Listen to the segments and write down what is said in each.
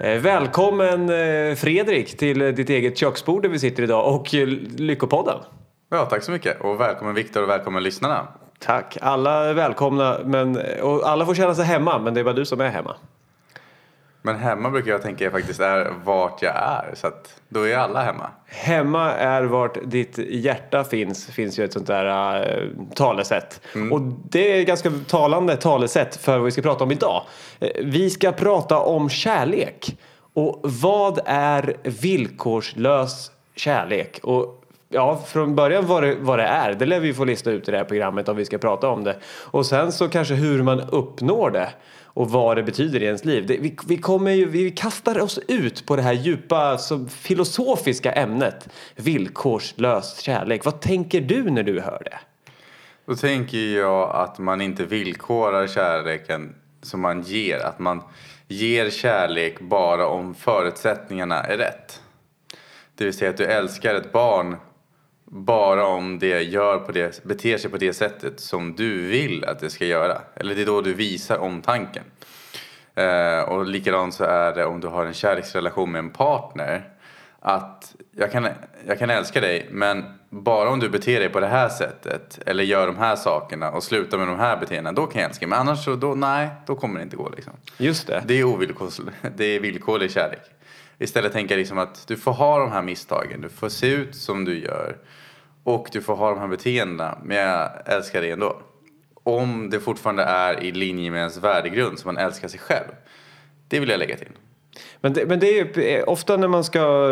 Eh, Välkommen eh, Fredrik till ditt eget köksbord där vi sitter idag och eh, Lyckopodden. Ja, tack så mycket. Och välkommen Viktor och välkommen lyssnarna. Tack. Alla är välkomna men, och alla får känna sig hemma men det är bara du som är hemma. Men hemma brukar jag tänka faktiskt är vart jag är. Så att då är alla hemma. Hemma är vart ditt hjärta finns, finns ju ett sånt där äh, talesätt. Och det är ett ganska talande talesätt för vad vi ska prata om idag. Eh, Vi ska prata om kärlek. Och vad är villkorslös kärlek? Och ja, från början vad det, vad det är, det lär vi få lista ut i det här programmet om vi ska prata om det. Och sen så kanske hur man uppnår det och vad det betyder i ens liv. Det, vi, vi, kommer ju, vi kastar oss ut på det här djupa så filosofiska ämnet villkorslös kärlek. Vad tänker du när du hör det? Då tänker jag att man inte villkorar kärleken som man ger. Att man ger kärlek bara om förutsättningarna är rätt. Det vill säga att du älskar ett barn bara om det, gör på det beter sig på det sättet som du vill att det ska göra. Eller det är då du visar omtanken. Eh, och likadant så är det om du har en kärleksrelation med en partner. Att jag kan, jag kan älska dig men bara om du beter dig på det här sättet eller gör de här sakerna och slutar med de här beteendena då kan jag älska dig. Men annars så då, nej, då kommer det inte gå liksom. Just det. Det är ovillkorlig, det är villkorlig kärlek. Istället tänker jag liksom att du får ha de här misstagen, du får se ut som du gör och du får ha de här beteendena men jag älskar dig ändå. Om det fortfarande är i linje med ens värdegrund så man älskar sig själv. Det vill jag lägga till. Men det, men det är ju eh, ofta när man ska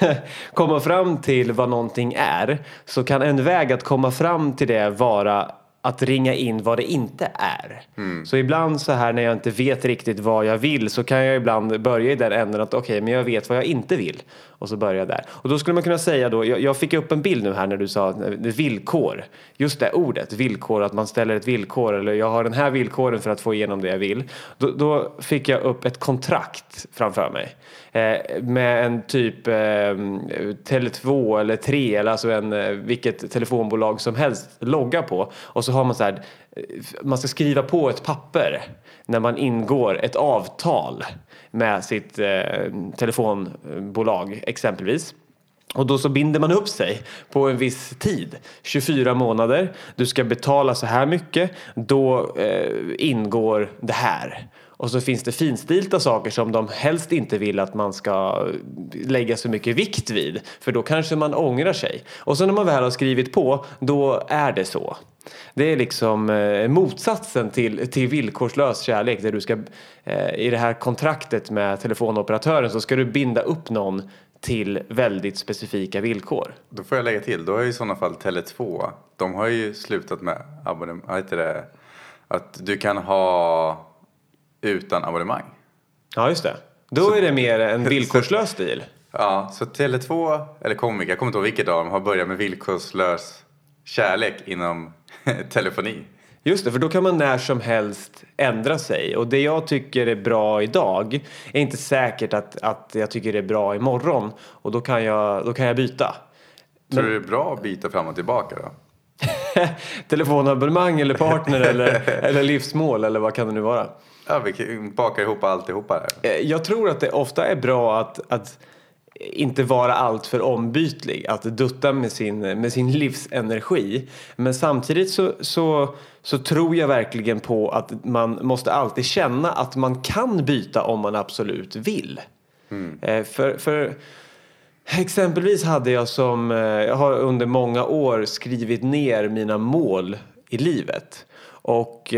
eh, komma fram till vad någonting är så kan en väg att komma fram till det vara att ringa in vad det inte är. Så ibland så här när jag inte vet riktigt vad jag vill så kan jag ibland börja i den änden att okej, men jag vet vad jag inte vill. Och så börjar jag där. Och då skulle man kunna säga då, jag, jag fick upp en bild nu här när du sa eh, villkor. Just det ordet, villkor, att man ställer ett villkor eller jag har den här villkoren för att få igenom det jag vill. Då, då fick jag upp ett kontrakt framför mig. Eh, med en typ eh, Tele2 eller 3 eller alltså en, eh, vilket telefonbolag som helst logga på. Och så har man så här, eh, man ska skriva på ett papper när man ingår ett avtal med sitt eh, telefonbolag exempelvis. Och då så binder man upp sig på en viss tid. 24 månader. Du ska betala så här mycket. Då eh, ingår det här. Och så finns det finstilta saker som de helst inte vill att man ska lägga så mycket vikt vid. För då kanske man ångrar sig. Och så när man väl har skrivit på, då är det så. Det är liksom eh, motsatsen till, till villkorslös kärlek. Där du ska, eh, I det här kontraktet med telefonoperatören så ska du binda upp någon till väldigt specifika villkor. Då får jag lägga till, då har ju i sådana fall Tele2, de har ju slutat med abonnemang, vad heter det, att du kan ha utan abonnemang. Ja, just det. Då är det mer en villkorslös stil. Ja, så Tele2, eller Comviq, jag kommer inte ihåg vilket av dem, har börjat med villkorslös kärlek inom telefoni. Just det, för då kan man när som helst ändra sig. Och det jag tycker är bra idag är inte säkert att, att jag tycker det är bra imorgon. Och då kan jag, då kan jag byta. Tror du det är bra att byta fram och tillbaka då? Telefonabonnemang eller partner eller, eller livsmål eller vad kan det nu vara. Ja, vi bakar ihop alltihopa där. Eh, Jag tror att det ofta är bra att, att inte vara alltför ombytlig, att dutta med sin, med sin livsenergi. Men samtidigt så, så, så tror jag verkligen på att man måste alltid känna att man kan byta om man absolut vill. Eh, För, för exempelvis hade jag som, eh, jag har under många år skrivit ner mina mål i livet. Och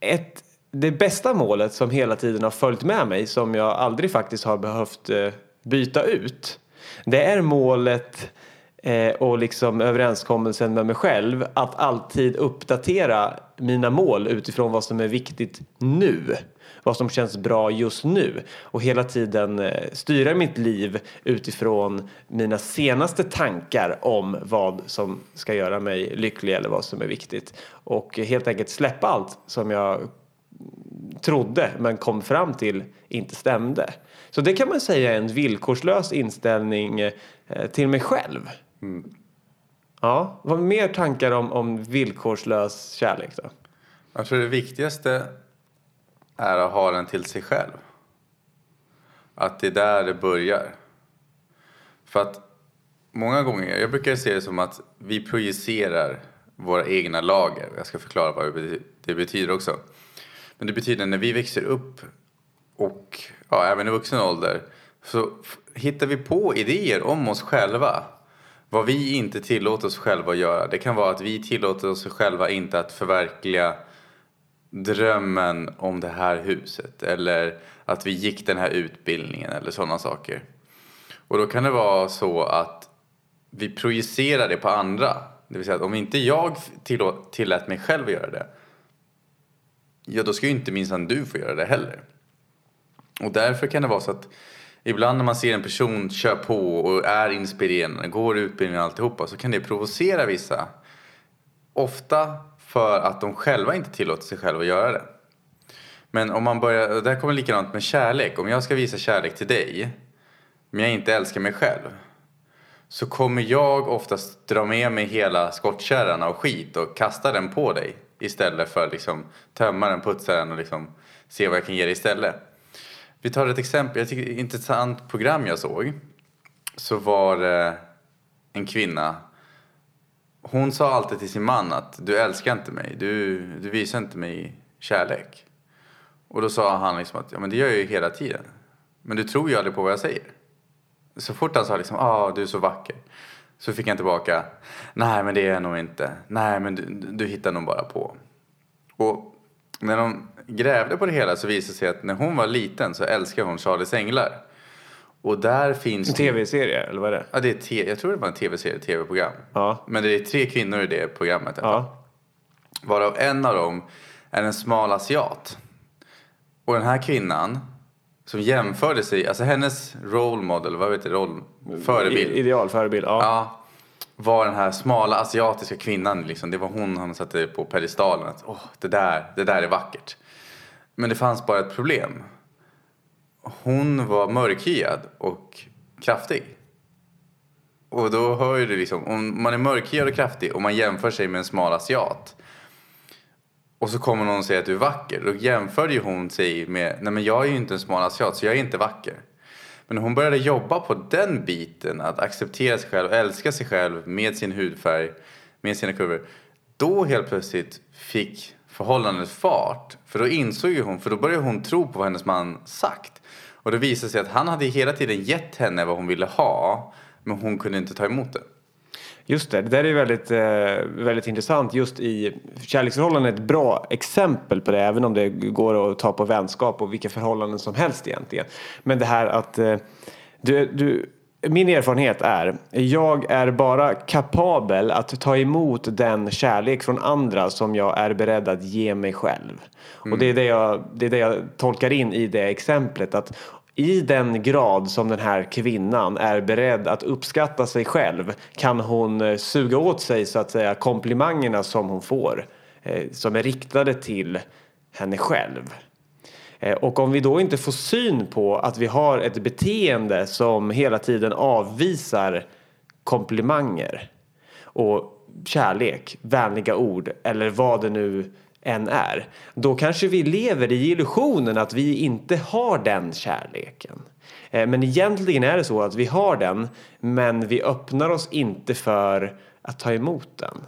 ett, det bästa målet som hela tiden har följt med mig som jag aldrig faktiskt har behövt eh, byta ut. Det är målet eh, och liksom överenskommelsen med mig själv att alltid uppdatera mina mål utifrån vad som är viktigt nu. Vad som känns bra just nu. Och hela tiden eh, styra mitt liv utifrån mina senaste tankar om vad som ska göra mig lycklig eller vad som är viktigt. Och helt enkelt släppa allt som jag trodde men kom fram till inte stämde. Så det kan man säga är en villkorslös inställning eh, till mig själv. Ja, vad mer tankar om, om villkorslös kärlek då? Jag tror det viktigaste är att ha den till sig själv. Att det är där det börjar. För att många gånger, jag brukar se det som att vi projicerar våra egna lager. Jag ska förklara vad det betyder också. Men det betyder när vi växer upp och ja, även i vuxen ålder så hittar vi på idéer om oss själva. Vad vi inte tillåter oss själva att göra. Det kan vara att vi tillåter oss själva inte att förverkliga drömmen om det här huset. Eller att vi gick den här utbildningen eller sådana saker. Och då kan det vara så att vi projicerar det på andra. Det vill säga att om inte jag tillät mig själv att göra det. Ja, då ska ju inte minsann du få göra det heller. Och därför kan det vara så att ibland när man ser en person köra på och är inspirerande, går utbildningen och alltihopa så kan det provocera vissa. Ofta för att de själva inte tillåter sig själva att göra det. Men om man börjar, och där kommer likadant med kärlek. Om jag ska visa kärlek till dig men jag inte älskar mig själv så kommer jag oftast dra med mig hela skottkärran av skit och kasta den på dig istället för att liksom tömma den, putsa den och liksom se vad jag kan ge dig istället. Vi tar ett exempel, jag tycker ett intressant program jag såg. Så var det en kvinna. Hon sa alltid till sin man att du älskar inte mig, du, du visar inte mig kärlek. Och då sa han liksom att ja, men det gör jag ju hela tiden. Men du tror ju aldrig på vad jag säger. Så fort han sa liksom ah du är så vacker. Så fick han tillbaka nej men det är jag nog inte. Nej men du, du hittar nog bara på. Och när de grävde på det hela så visade det sig att när hon var liten så älskade hon Charlies Änglar. Och där finns... En tv-serie eller vad är det? Ja, det är te... jag tror det var en tv-serie, tv-program. Ja. Men det är tre kvinnor i det programmet. Ja. Varav en av dem är en smal asiat. Och den här kvinnan som jämförde sig, alltså hennes role model, vad du, roll, förebild. Ideal förebild, ja. ja. Var den här smala asiatiska kvinnan liksom. Det var hon han satte på pedestalen. Att, oh, det, där, det där är vackert. Men det fanns bara ett problem. Hon var mörkhyad och kraftig. Och då hör ju det liksom, om man är mörkhyad och kraftig och man jämför sig med en smal asiat. Och så kommer någon och säger att du är vacker. Då jämförde ju hon sig med, nej men jag är ju inte en smal asiat så jag är inte vacker. Men hon började jobba på den biten, att acceptera sig själv, älska sig själv med sin hudfärg, med sina kurvor. Då helt plötsligt fick förhållandet fart. För då insåg ju hon, för då började hon tro på vad hennes man sagt. Och det visade sig att han hade hela tiden gett henne vad hon ville ha, men hon kunde inte ta emot det. Just det, det där är väldigt, eh, väldigt intressant. Just i kärleksförhållanden är ett bra exempel på det, även om det går att ta på vänskap och vilka förhållanden som helst egentligen. Men det här att eh, du, du min erfarenhet är, jag är bara kapabel att ta emot den kärlek från andra som jag är beredd att ge mig själv. Mm. Och det är det, jag, det är det jag tolkar in i det exemplet. Att i den grad som den här kvinnan är beredd att uppskatta sig själv kan hon eh, suga åt sig så att säga komplimangerna som hon får eh, som är riktade till henne själv. Eh, och om vi då inte får syn på att vi har ett beteende som hela tiden avvisar komplimanger och kärlek, vänliga ord eller vad det nu än är. Då kanske vi lever i illusionen att vi inte har den kärleken. Eh, men egentligen är det så att vi har den men vi öppnar oss inte för att ta emot den.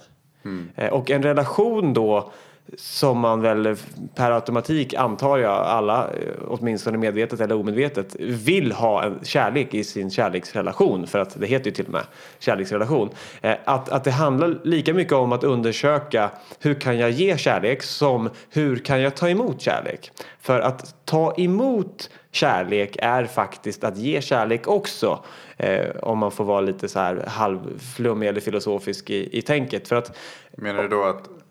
Mm. Och en relation då som man väl per automatik antar jag alla, eh, åtminstone medvetet eller omedvetet, vill ha en kärlek i sin kärleksrelation. För att det heter ju till och med kärleksrelation. Eh, att, att det handlar lika mycket om att undersöka hur kan jag ge kärlek som hur kan jag ta emot kärlek. För att ta emot kärlek är faktiskt att ge kärlek också. Eh, om man får vara lite så här halvflummig eller filosofisk i, i tänket. För att, Menar du då att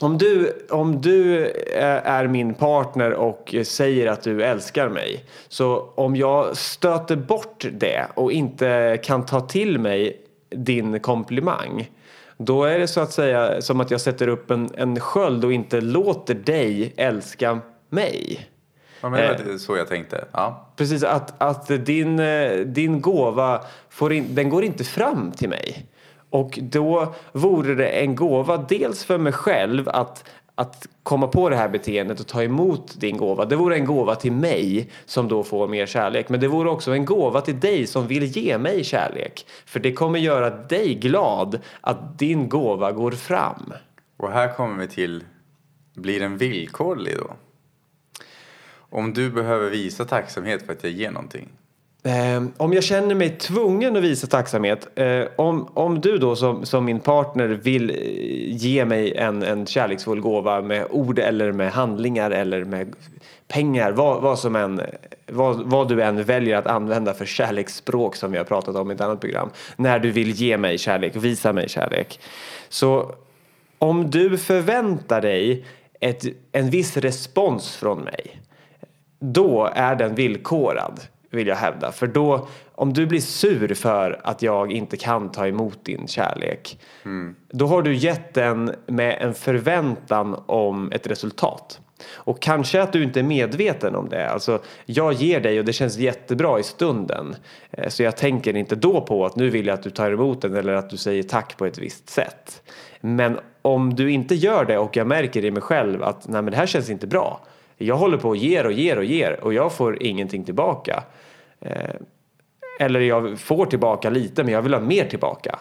om du, om du eh, är min partner och säger att du älskar mig så om jag stöter bort det och inte kan ta till mig din komplimang då är det så att säga som att jag sätter upp en, en sköld och inte låter dig älska mig. Ja, men det var så jag tänkte. Ja. Precis, att, att din, eh, din gåva får in, den går inte fram till mig. Och då vore det en gåva dels för mig själv att att komma på det här beteendet och ta emot din gåva. Det vore en gåva till mig som då får mer kärlek. Men det vore också en gåva till dig som vill ge mig kärlek. För det kommer göra dig glad att din gåva går fram. Och här kommer vi till, blir den villkorlig då? Om du behöver visa tacksamhet för att jag ger någonting. Eh, om jag känner mig tvungen att visa tacksamhet, eh, om, om du då som, som min partner vill eh, ge mig en, en kärleksfull gåva med ord eller med handlingar eller med pengar, vad, vad, som än, vad, vad du än väljer att använda för kärleksspråk som vi har pratat om i ett annat program, när du vill ge mig kärlek, visa mig kärlek. Så om du förväntar dig ett, en viss respons från mig, då är den villkorad vill jag hävda. För då, om du blir sur för att jag inte kan ta emot din kärlek, mm. då har du gett den med en förväntan om ett resultat. Och kanske att du inte är medveten om det. Alltså, jag ger dig och det känns jättebra i stunden. Eh, så jag tänker inte då på att nu vill jag att du tar emot den eller att du säger tack på ett visst sätt. Men om du inte gör det och jag märker i mig själv att nej men det här känns inte bra. Jag håller på och ger och ger och ger och jag får ingenting tillbaka. Eh, eller jag får tillbaka lite men jag vill ha mer tillbaka.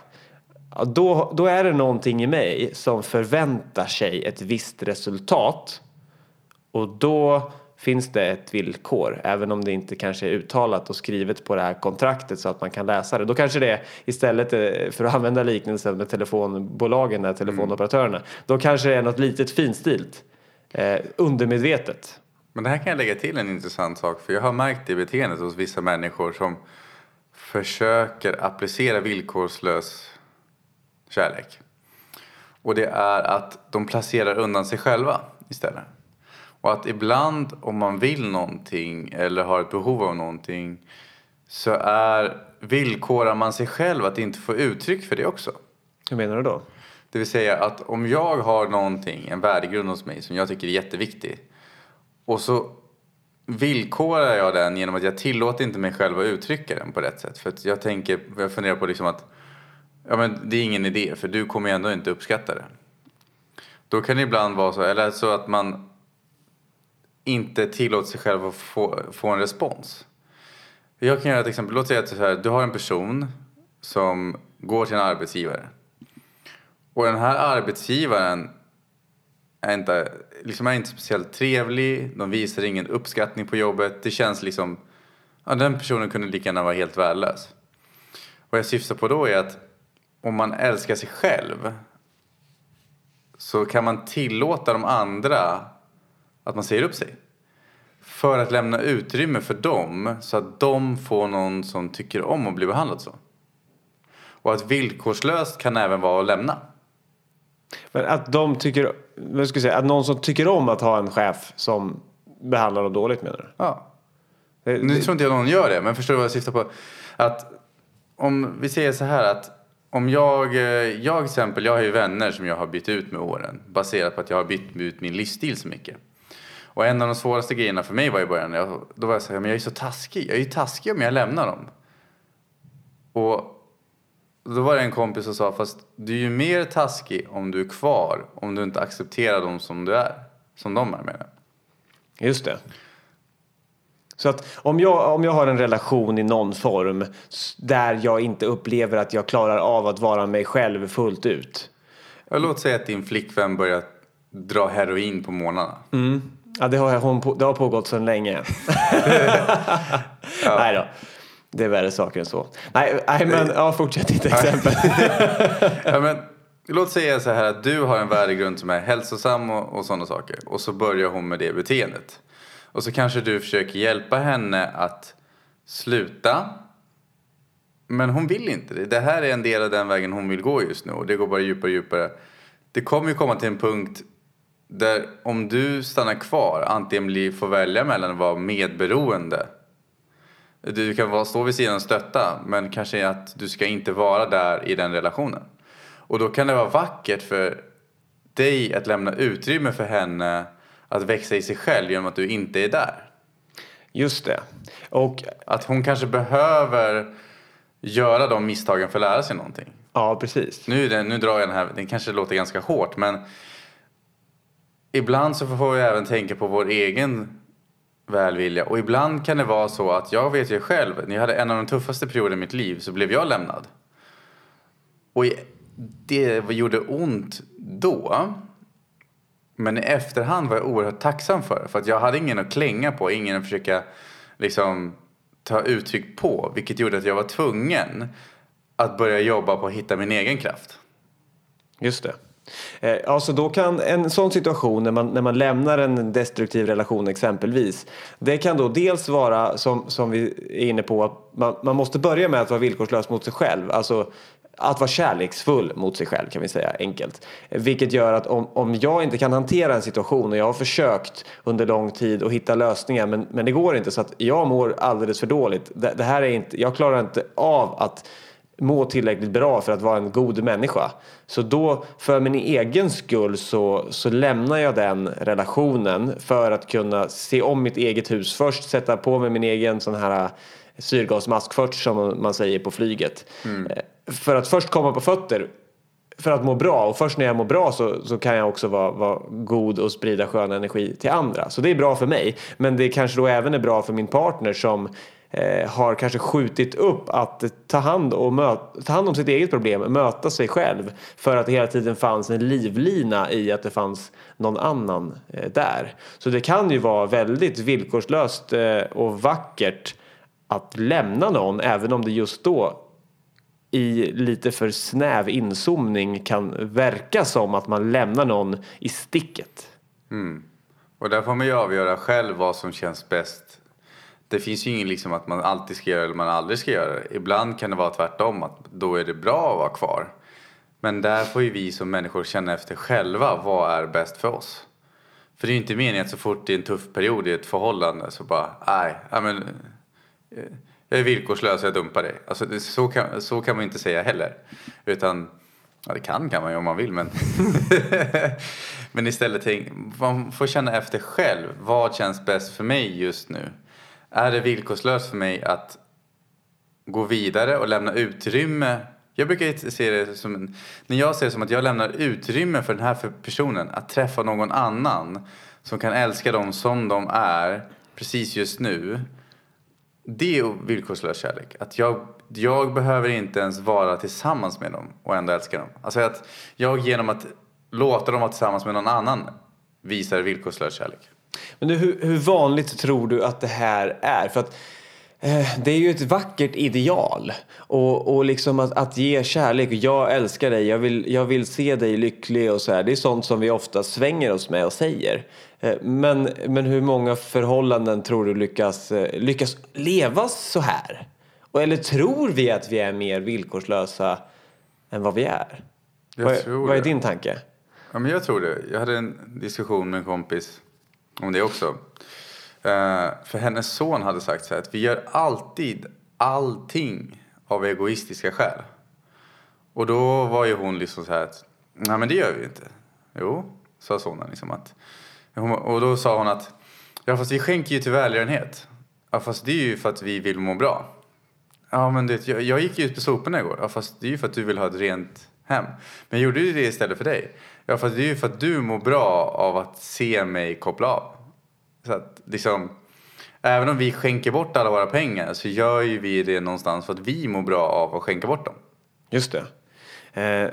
Då, då är det någonting i mig som förväntar sig ett visst resultat. Och då finns det ett villkor, även om det inte kanske är uttalat och skrivet på det här kontraktet så att man kan läsa det. Då kanske det istället, eh, för att använda liknelsen med telefonbolagen, telefonoperatörerna, mm. då kanske det är något litet finstilt, eh, undermedvetet. Men det här kan jag lägga till en intressant sak för jag har märkt det beteendet hos vissa människor som försöker applicera villkorslös kärlek. Och det är att de placerar undan sig själva istället. Och att ibland om man vill någonting eller har ett behov av någonting så är villkorar man sig själv att inte få uttryck för det också. Hur menar du då? Det vill säga att om jag har någonting, en värdegrund hos mig som jag tycker är jätteviktig och så villkorar jag den genom att jag tillåter inte mig själv att uttrycka den på rätt sätt. För att jag tänker, jag funderar på liksom att ja, men det är ingen idé för du kommer ju ändå inte uppskatta det. Då kan det ibland vara så, eller så att man inte tillåter sig själv att få, få en respons. Jag kan göra ett exempel. Låt säga att här, du har en person som går till en arbetsgivare. Och den här arbetsgivaren är inte, liksom är inte speciellt trevlig. De visar ingen uppskattning på jobbet. Det känns liksom... Ja, den personen kunde lika gärna vara helt värdelös. Vad jag syftar på då är att om man älskar sig själv så kan man tillåta de andra att man säger upp sig. För att lämna utrymme för dem så att de får någon som tycker om att bli behandlad så. Och att villkorslöst kan även vara att lämna. Men att de tycker, vad ska jag säga, att någon som tycker om att ha en chef som behandlar dem dåligt menar du? Ja. Det, nu tror inte jag någon gör det, men förstår du vad jag syftar på? Att om vi säger så här att om jag, jag till exempel, jag har ju vänner som jag har bytt ut med åren baserat på att jag har bytt ut min livsstil så mycket. Och en av de svåraste grejerna för mig var i början, jag, då var jag så här, men jag är så taskig. Jag är ju taskig om jag lämnar dem. Och då var det en kompis som sa, fast du är ju mer taskig om du är kvar, om du inte accepterar dem som du är. Som de är menar Just det. Så att om jag, om jag har en relation i någon form där jag inte upplever att jag klarar av att vara mig själv fullt ut. Ja, låt säga att din flickvän börjar dra heroin på morgnarna. Mm. Ja, det har, hon på, det har pågått sedan länge. ja. Nej då. Det är värre saker än så. Nej, nej men ja, fortsätt ditt exempel. ja, men, låt säga så här att du har en värdegrund som är hälsosam och, och sådana saker. Och så börjar hon med det beteendet. Och så kanske du försöker hjälpa henne att sluta. Men hon vill inte det. Det här är en del av den vägen hon vill gå just nu. Och det går bara djupare och djupare. Det kommer ju komma till en punkt där om du stannar kvar antingen blir, får välja mellan att vara medberoende du kan stå vid sidan och stötta men kanske att du ska inte vara där i den relationen. Och då kan det vara vackert för dig att lämna utrymme för henne att växa i sig själv genom att du inte är där. Just det. Och att hon kanske behöver göra de misstagen för att lära sig någonting. Ja, precis. Nu, nu drar jag den här, den kanske låter ganska hårt men ibland så får vi även tänka på vår egen välvilja. Och ibland kan det vara så att jag vet ju själv, när jag hade en av de tuffaste perioderna i mitt liv så blev jag lämnad. Och det gjorde ont då. Men i efterhand var jag oerhört tacksam för det. För att jag hade ingen att klänga på, ingen att försöka liksom ta uttryck på. Vilket gjorde att jag var tvungen att börja jobba på att hitta min egen kraft. Just det. Alltså då kan en sån situation när man, när man lämnar en destruktiv relation exempelvis. Det kan då dels vara som, som vi är inne på att man, man måste börja med att vara villkorslös mot sig själv. Alltså att vara kärleksfull mot sig själv kan vi säga enkelt. Vilket gör att om, om jag inte kan hantera en situation och jag har försökt under lång tid att hitta lösningar men, men det går inte så att jag mår alldeles för dåligt. Det, det här är inte, jag klarar inte av att må tillräckligt bra för att vara en god människa. Så då för min egen skull så, så lämnar jag den relationen för att kunna se om mitt eget hus först, sätta på mig min egen sån här syrgasmask först som man säger på flyget. Mm. För att först komma på fötter för att må bra och först när jag mår bra så, så kan jag också vara, vara god och sprida skön energi till andra. Så det är bra för mig. Men det kanske då även är bra för min partner som eh, har kanske skjutit upp att ta hand, och möta, ta hand om sitt eget problem, möta sig själv för att det hela tiden fanns en livlina i att det fanns någon annan eh, där. Så det kan ju vara väldigt villkorslöst eh, och vackert att lämna någon även om det just då i lite för snäv inzoomning kan verka som att man lämnar någon i sticket. Mm. Och där får man ju avgöra själv vad som känns bäst. Det finns ju ingen liksom att man alltid ska göra eller man aldrig ska göra det. Ibland kan det vara tvärtom, att då är det bra att vara kvar. Men där får ju vi som människor känna efter själva, vad är bäst för oss? För det är ju inte meningen att så fort det är en tuff period i ett förhållande så bara, nej, men eh, jag är villkorslös, jag dumpar dig. Alltså, det, så, kan, så kan man inte säga heller. Utan, ja det kan kan man ju om man vill men. men istället tänk, man får känna efter själv. Vad känns bäst för mig just nu? Är det villkorslöst för mig att gå vidare och lämna utrymme jag brukar se det som, en, när jag ser det som att jag lämnar utrymme för den här personen att träffa någon annan som kan älska dem som de är precis just nu det är villkorslös kärlek. Att jag, jag behöver inte ens vara tillsammans med dem och ändå älska dem. Alltså att jag genom att låta dem vara tillsammans med någon annan visar villkorslös kärlek. Men du, hur, hur vanligt tror du att det här är? För att eh, det är ju ett vackert ideal. Och, och liksom att, att ge kärlek. Jag älskar dig, jag vill, jag vill se dig lycklig och så här. Det är sånt som vi ofta svänger oss med och säger. Eh, men, men hur många förhållanden tror du lyckas, eh, lyckas leva så här? Eller tror vi att vi är mer villkorslösa än vad vi är? Jag vad, tror vad är din tanke? Ja, men jag tror det. Jag hade en diskussion med en kompis om det också. Uh, för hennes son hade sagt så här att vi gör alltid allting av egoistiska skäl. Och då var ju hon liksom så här att nej men det gör vi inte. Jo, sa sonen liksom att och då sa hon att ja fast vi skänker ju till välgörenhet. Ja fast det är ju för att vi vill må bra. Ja men det, jag, jag gick ju ut på soporna igår. Ja fast det är ju för att du vill ha ett rent hem. Men jag gjorde ju det istället för dig. Ja fast det är ju för att du mår bra av att se mig koppla av. Så att liksom, även om vi skänker bort alla våra pengar så gör ju vi det någonstans för att vi mår bra av att skänka bort dem. Just det. Eh,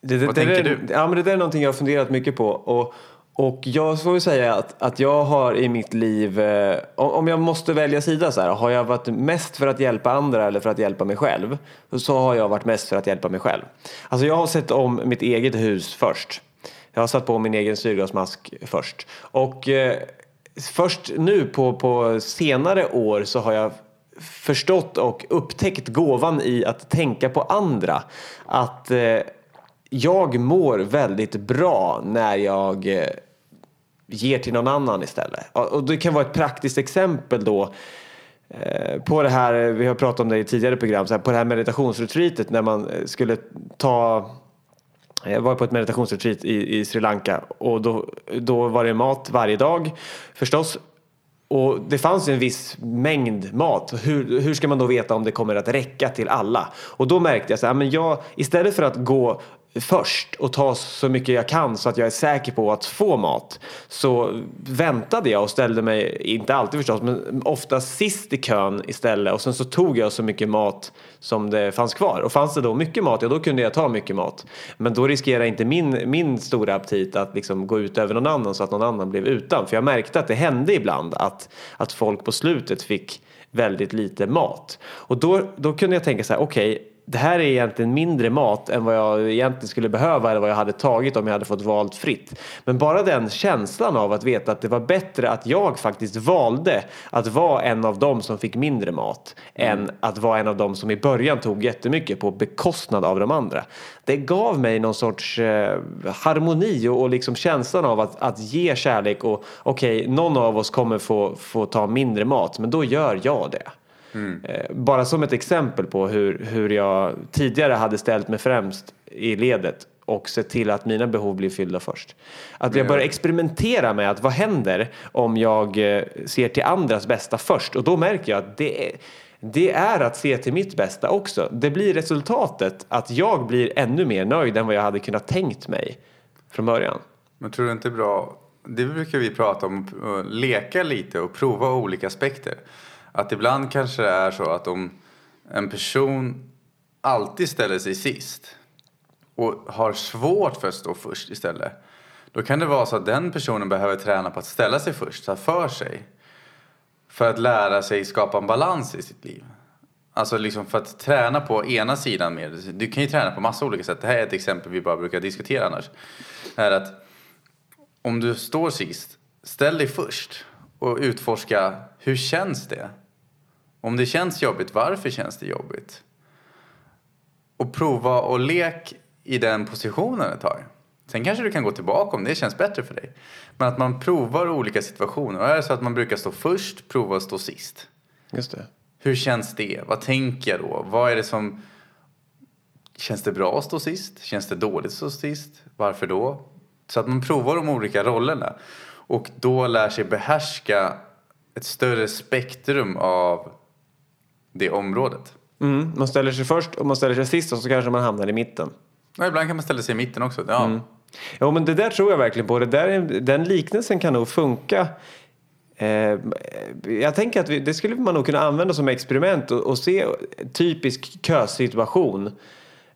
det, det Vad det tänker är, du? Ja, men det där är någonting jag har funderat mycket på. Och, och jag får ju säga att, att jag har i mitt liv, eh, om jag måste välja sida så här, har jag varit mest för att hjälpa andra eller för att hjälpa mig själv? Så har jag varit mest för att hjälpa mig själv. Alltså jag har sett om mitt eget hus först. Jag har satt på min egen syrgasmask först. Och eh, först nu på, på senare år så har jag förstått och upptäckt gåvan i att tänka på andra. Att eh, jag mår väldigt bra när jag eh, ger till någon annan istället. Och det kan vara ett praktiskt exempel då eh, på det här, vi har pratat om det i tidigare program, så här, på det här meditationsretreatet när man eh, skulle ta jag var på ett meditationsretreat i, i Sri Lanka och då, då var det mat varje dag förstås. Och det fanns ju en viss mängd mat. Hur, hur ska man då veta om det kommer att räcka till alla? Och då märkte jag så här, men jag, istället för att gå först och ta så mycket jag kan så att jag är säker på att få mat så väntade jag och ställde mig, inte alltid förstås, men ofta sist i kön istället och sen så tog jag så mycket mat som det fanns kvar. Och fanns det då mycket mat, ja då kunde jag ta mycket mat. Men då riskerar inte min, min stora aptit att liksom gå ut över någon annan så att någon annan blev utan. För jag märkte att det hände ibland att, att folk på slutet fick väldigt lite mat. Och då, då kunde jag tänka så här, okej, okay, det här är egentligen mindre mat än vad jag egentligen skulle behöva eller vad jag hade tagit om jag hade fått valt fritt. Men bara den känslan av att veta att det var bättre att jag faktiskt valde att vara en av dem som fick mindre mat mm. än att vara en av dem som i början tog jättemycket på bekostnad av de andra. Det gav mig någon sorts eh, harmoni och, och liksom känslan av att, att ge kärlek och okej, okay, någon av oss kommer få, få ta mindre mat men då gör jag det. Mm. Bara som ett exempel på hur, hur jag tidigare hade ställt mig främst i ledet och sett till att mina behov blir fyllda först. Att jag börjar experimentera med att vad händer om jag eh, ser till andras bästa först och då märker jag att det är, det är att se till mitt bästa också. Det blir resultatet att jag blir ännu mer nöjd än vad jag hade kunnat tänkt mig från början. Men tror du inte bra, det brukar vi prata om, leka lite och prova olika aspekter. Att ibland kanske det är så att om en person alltid ställer sig sist och har svårt för att stå först istället. Då kan det vara så att den personen behöver träna på att ställa sig först, ta för sig. För att lära sig skapa en balans i sitt liv. Alltså liksom för att träna på ena sidan mer. Du kan ju träna på massa olika sätt. Det här är ett exempel vi bara brukar diskutera annars. Det är att om du står sist, ställ dig först och utforska hur känns det? Om det känns jobbigt, varför känns det jobbigt? Och prova och lek i den positionen ett tag. Sen kanske du kan gå tillbaka om det känns bättre för dig. Men att man provar olika situationer. Och är det så att man brukar stå först, prova att stå sist. Just det. Hur känns det? Vad tänker jag då? Vad är det som... Känns det bra att stå sist? Känns det dåligt att stå sist? Varför då? Så att man provar de olika rollerna. Och då lär sig behärska ett större spektrum av det området. Mm, man ställer sig först och man ställer sig sist och så kanske man hamnar i mitten. Ja, ibland kan man ställa sig i mitten också. Ja. Mm. Ja, men det där tror jag verkligen på. Det där, den liknelsen kan nog funka. Eh, jag tänker att vi, det skulle man nog kunna använda som experiment och, och se typisk kösituation.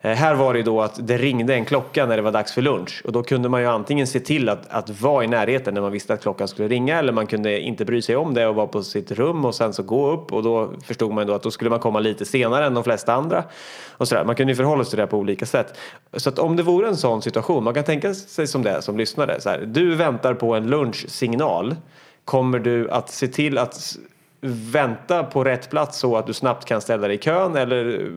Eh, här var det då att det ringde en klocka när det var dags för lunch och då kunde man ju antingen se till att, att vara i närheten när man visste att klockan skulle ringa eller man kunde inte bry sig om det och vara på sitt rum och sen så gå upp och då förstod man då att då skulle man komma lite senare än de flesta andra. Och sådär. Man kunde ju förhålla sig till det på olika sätt. Så att om det vore en sån situation, man kan tänka sig som det som lyssnare. Så här, du väntar på en lunchsignal. Kommer du att se till att vänta på rätt plats så att du snabbt kan ställa dig i kön eller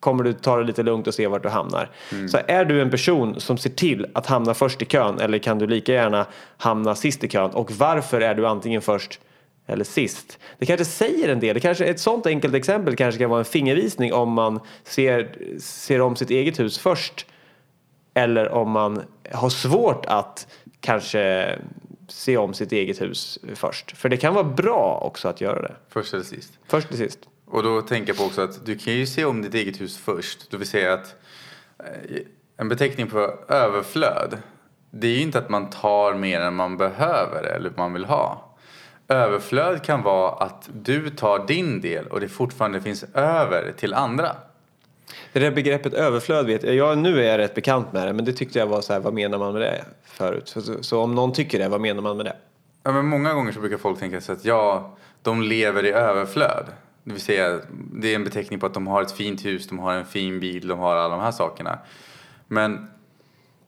kommer du ta det lite lugnt och se vart du hamnar. Mm. Så är du en person som ser till att hamna först i kön eller kan du lika gärna hamna sist i kön och varför är du antingen först eller sist. Det kanske säger en del. Det kanske, ett sånt enkelt exempel kanske kan vara en fingervisning om man ser, ser om sitt eget hus först eller om man har svårt att kanske se om sitt eget hus först. För det kan vara bra också att göra det. Först eller sist? Först eller sist. Och då tänker jag på också att du kan ju se om ditt eget hus först. Det vill säga att eh, en beteckning på överflöd. Det är ju inte att man tar mer än man behöver eller man vill ha. Överflöd kan vara att du tar din del och det fortfarande finns över till andra. Det där begreppet överflöd vet jag, jag nu är jag rätt bekant med det men det tyckte jag var så här, vad menar man med det förut? Så, så, om någon tycker det, vad menar man med det? Ja, men många gånger så brukar folk tänka sig att ja, de lever i överflöd. Det vill säga, det är en beteckning på att de har ett fint hus, de har en fin bil, de har alla de här sakerna. Men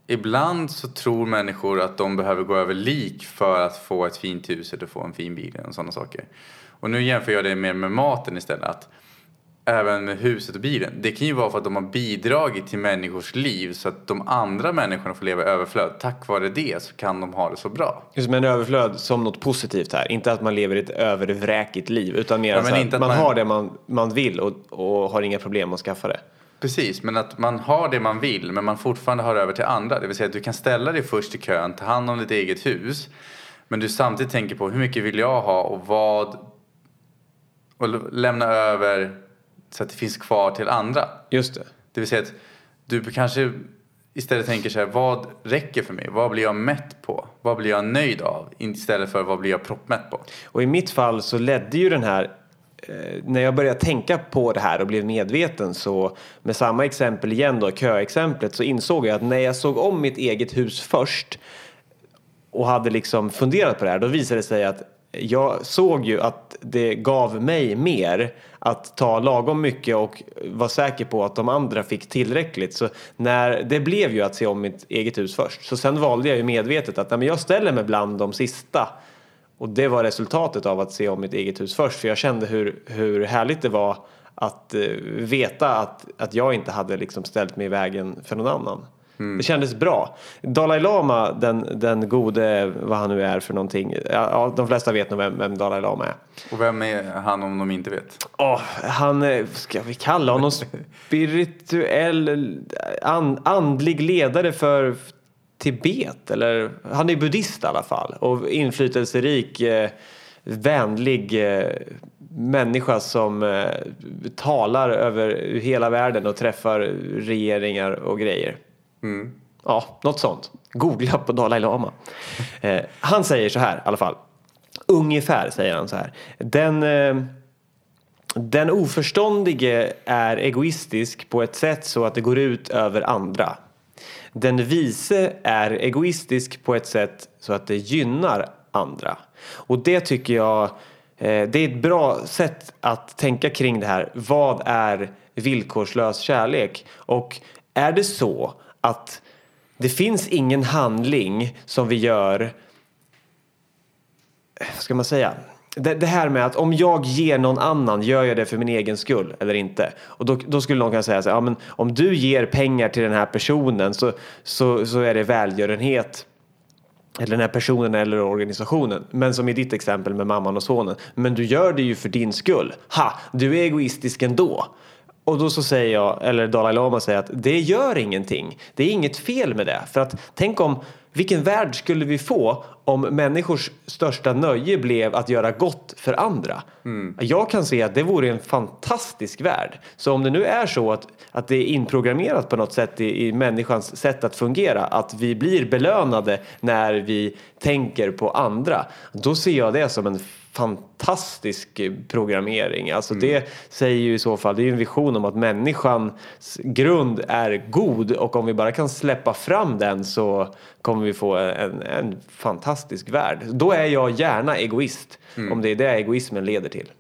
ibland så tror människor att de behöver gå över lik för att få ett fint hus eller få en fin bil och sådana saker. Och nu jämför jag det mer med maten istället. Att även med huset och bilen. Det kan ju vara för att de har bidragit till människors liv så att de andra människorna får leva i överflöd. Tack vare det så kan de ha det så bra. Just men överflöd som något positivt här. Inte att man lever ett övervräkigt liv utan mer ja, så att, att man, man, har det man, man vill och, och har inga problem att skaffa det. Precis, men att man har det man vill men man fortfarande har över till andra. Det vill säga att du kan ställa dig först i kön, ta hand om ditt eget hus. Men du samtidigt tänker på hur mycket vill jag ha och vad och lämna över så att det finns kvar till andra. Just det. Det vill säga att du kanske istället tänker så här, vad räcker för mig? Vad blir jag mätt på? Vad blir jag nöjd av? Istället för vad blir jag proppmätt på? Och i mitt fall så ledde ju den här eh, när jag började tänka på det här och blev medveten så med samma exempel igen då, köexemplet, så insåg jag att när jag såg om mitt eget hus först och hade liksom funderat på det här, då visade det sig att jag såg ju att det gav mig mer att ta lagom mycket och vara säker på att de andra fick tillräckligt. Så när, det blev ju att se om mitt eget hus först. Så sen valde jag ju medvetet att nej, men jag ställer mig bland de sista. Och det var resultatet av att se om mitt eget hus först. För jag kände hur, hur härligt det var att uh, veta att, att jag inte hade liksom ställt mig i vägen för någon annan. Mm. Det kändes bra. Dalai Lama, den, den gode, vad han nu är för någonting. Ja, de flesta vet nog vem, vem Dalai Lama är. Och vem är han om de inte vet? Oh, han, ska vi kalla honom spirituell, an, andlig ledare för Tibet. Eller, han är buddhist i alla fall. Och inflytelserik, eh, vänlig eh, människa som eh, talar över hela världen och träffar regeringar och grejer. Mm. Ja, något sånt. Googla på Dalai Lama. Eh, han säger så här i alla fall. Ungefär säger han så här. Den, eh, den oförståndige är egoistisk på ett sätt så att det går ut över andra. Den vise är egoistisk på ett sätt så att det gynnar andra. Och det tycker jag eh, det är ett bra sätt att tänka kring det här. Vad är villkorslös kärlek? Och är det så att det finns ingen handling som vi gör, vad ska man säga, det, det, här med att om jag ger någon annan, gör jag det för min egen skull eller inte? Och då, då skulle någon kunna säga så här, ja, men om du ger pengar till den här personen så, så, så är det välgörenhet eller den här personen eller organisationen. Men som i ditt exempel med mamman och sonen. Men du gör det ju för din skull. Ha! Du är egoistisk ändå. Och då så säger jag, eller Dalai Lama säger att det gör ingenting. Det är inget fel med det. För att tänk om, vilken värld skulle vi få om människors största nöje blev att göra gott för andra? Mm. Jag kan se att det vore en fantastisk värld. Så om det nu är så att, att det är inprogrammerat på något sätt i, i människans sätt att fungera, att vi blir belönade när vi tänker på andra, då ser jag det som en fantastisk programmering. Alltså mm. det säger ju i så fall, det är ju en vision om att människans grund är god och om vi bara kan släppa fram den så kommer vi få en, en fantastisk värld. Då är jag gärna egoist, mm. om det är det egoismen leder till.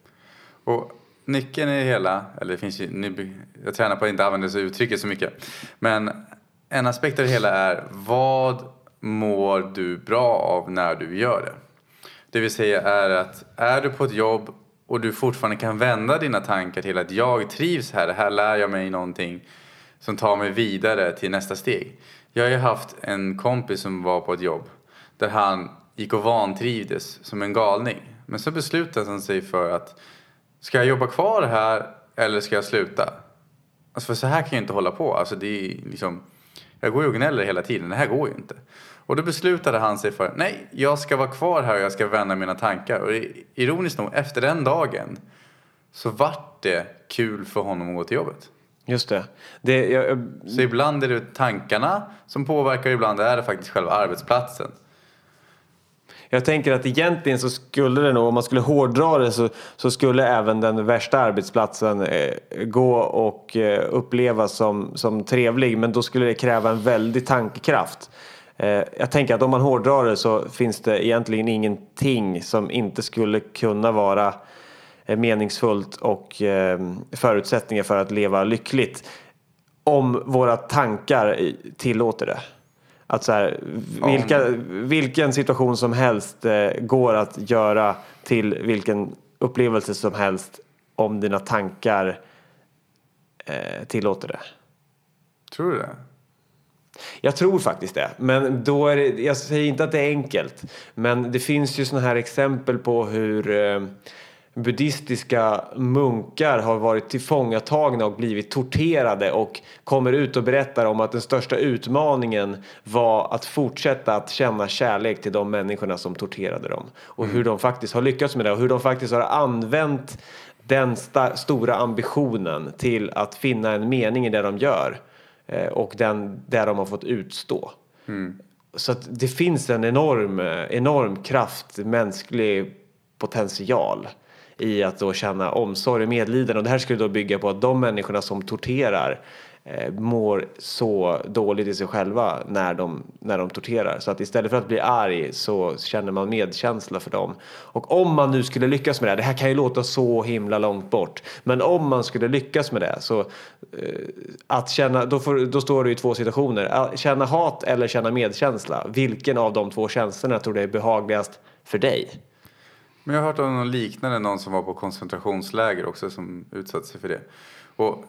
Och nyckeln i hela, eller det finns ju, nu, jag tränar på att inte använda det uttrycket så mycket, men en aspekt av det hela är vad mår du bra av när du gör det? Det vill säga är att är du på ett jobb och du fortfarande kan vända dina tankar till att jag trivs här, här lär jag mig någonting som tar mig vidare till nästa steg. Jag har ju haft en kompis som var på ett jobb där han gick och vantrivdes som en galning. Men så beslutade han sig för att ska jag jobba kvar här eller ska jag sluta? Alltså för så här kan jag inte hålla på. Alltså det är liksom, jag går ju och gnäller hela tiden, det här går ju inte. Och då beslutade han sig för, nej, jag ska vara kvar här och jag ska vända mina tankar. Och ironiskt nog, efter den dagen så vart det kul för honom att gå till jobbet. Just det. det jag, Så ibland är det tankarna som påverkar, ibland är det faktiskt själva arbetsplatsen. Jag tänker att egentligen så skulle det nog, om man skulle hårdra det, så, så skulle även den värsta arbetsplatsen eh, gå och eh, upplevas som, som trevlig. Men då skulle det kräva en väldig tankekraft. Eh, jag tänker att om man hårdrar det så finns det egentligen ingenting som inte skulle kunna vara eh, meningsfullt och eh, förutsättningar för att leva lyckligt om våra tankar tillåter det. Att så här, vilka, vilken situation som helst går att göra till vilken upplevelse som helst om dina tankar tillåter det. Tror du det? Jag tror faktiskt det. Men då är det, jag säger inte att det är enkelt. Men det finns ju sådana här exempel på hur eh, buddhistiska munkar har varit tillfångatagna och blivit torterade och kommer ut och berättar om att den största utmaningen var att fortsätta att känna kärlek till de människorna som torterade dem. Och hur de faktiskt har lyckats med det och hur de faktiskt har använt den sta- stora ambitionen till att finna en mening i det de gör eh, och den, där de har fått utstå. Så att det finns en enorm, enorm kraft, mänsklig potential i att då känna omsorg och medlidande. Och det här skulle då bygga på att de människorna som torterar Eh, mår så dåligt i sig själva när de, när de torterar. Så att istället för att bli arg så känner man medkänsla för dem. Och om man nu skulle lyckas med det, här, det här kan ju låta så himla långt bort, men om man skulle lyckas med det så eh, att känna, då, får, då står det i två situationer, Att känna hat eller känna medkänsla. Vilken av de två känslorna tror du är behagligast för dig? Men jag har hört om någon liknande, någon som var på koncentrationsläger också som utsatte sig för det. Och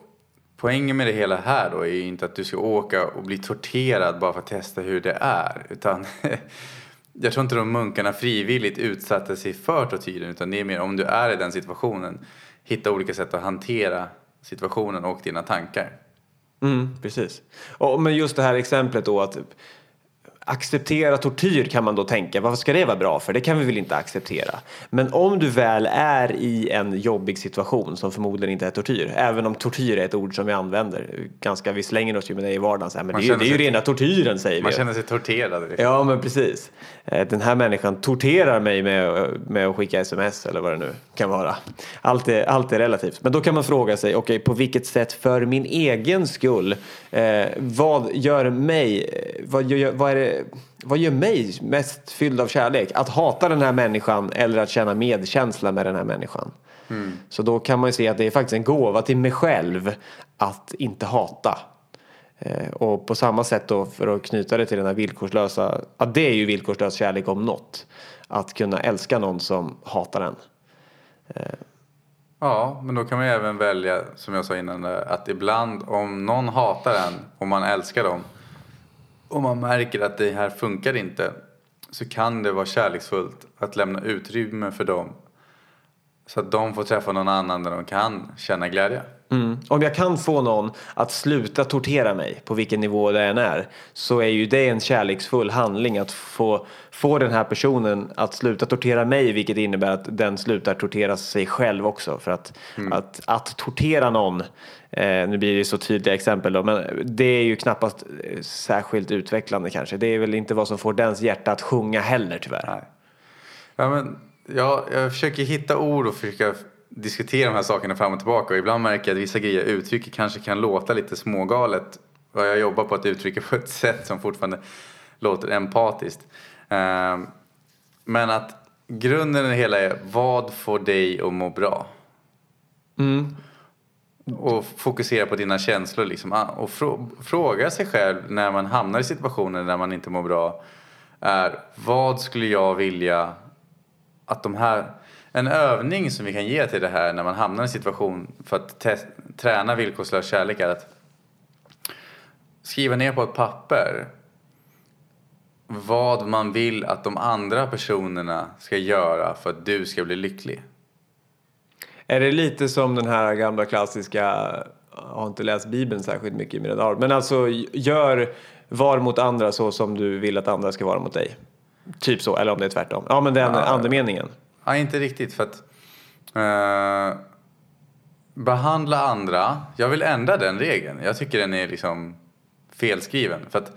poängen med det hela här då är ju inte att du ska åka och bli torterad bara för att testa hur det är. Utan jag tror inte de munkarna frivilligt utsatte sig för tortyren utan det är mer om du är i den situationen, hitta olika sätt att hantera situationen och dina tankar. Mm, precis. Och, men just det här exemplet då att acceptera tortyr kan man då tänka, varför ska det vara bra för? Det kan vi väl inte acceptera. Men om du väl är i en jobbig situation som förmodligen inte är tortyr, även om tortyr är ett ord som vi använder ganska, vi slänger oss ju med det i vardagen, så här, men Man det är, ju, det är ju sig- rena tortyren säger Man vi. känner sig torterad. liksom. Ja men precis. Eh, Den här människan torterar mig med, med att skicka sms eller vad det nu kan vara. Allt är, allt är relativt. Men då kan man fråga sig, okej på vilket sätt för min egen skull, eh, vad gör mig, eh, vad vad, är det, vad gör mig mest fylld av kärlek? Att hata den här människan eller att känna medkänsla med den här människan? Så då kan man ju se att det är faktiskt en gåva till mig själv att inte hata. Eh, Och på samma sätt då för att knyta det till den här villkorslösa, ja det är ju villkorslös kärlek om något. Att kunna älska någon som hatar en. Ja, men då kan man ju även välja, som jag sa innan, att ibland om någon hatar en och man älskar dem och man märker att det här funkar inte så kan det vara kärleksfullt att lämna utrymme för dem så att de får träffa någon annan där de kan känna glädje. Mm. Om jag kan få någon att sluta tortera mig på vilken nivå det än är så är ju det en kärleksfull handling att få, få den här personen att sluta tortera mig vilket innebär att den slutar tortera sig själv också. För att, att, att tortera någon, eh, nu blir det så tydliga exempel då, men det är ju knappast eh, särskilt utvecklande kanske. Det är väl inte vad som får dens hjärta att sjunga heller tyvärr. Nej. Ja, men, ja, jag försöker hitta ord och försöka diskutera de här sakerna fram och tillbaka. Och ibland märker jag att vissa grejer jag uttrycker kanske kan låta lite smågalet. Och jag jobbar på att uttrycka på ett sätt som fortfarande låter empatiskt. Ehm, men att grunden i det hela är vad får dig att må bra? Och fokusera på dina känslor liksom. Ah, Och frå- fråga sig själv när man hamnar i situationer där man inte mår bra. Är vad skulle jag vilja att de här... En övning som vi kan ge till det här när man hamnar i en situation för att te- träna villkorslös kärlek är att skriva ner på ett papper vad man vill att de andra personerna ska göra för att du ska bli lycklig. Är det lite som den här gamla klassiska, jag har inte läst Bibeln särskilt mycket i mina dagar, men alltså gör var mot andra så som du vill att andra ska vara mot dig. Typ så, eller om det är tvärtom. Ja men den andemeningen. Ja, inte riktigt för att eh, behandla andra. Jag vill ändra den regeln. Jag tycker den är liksom felskriven. För att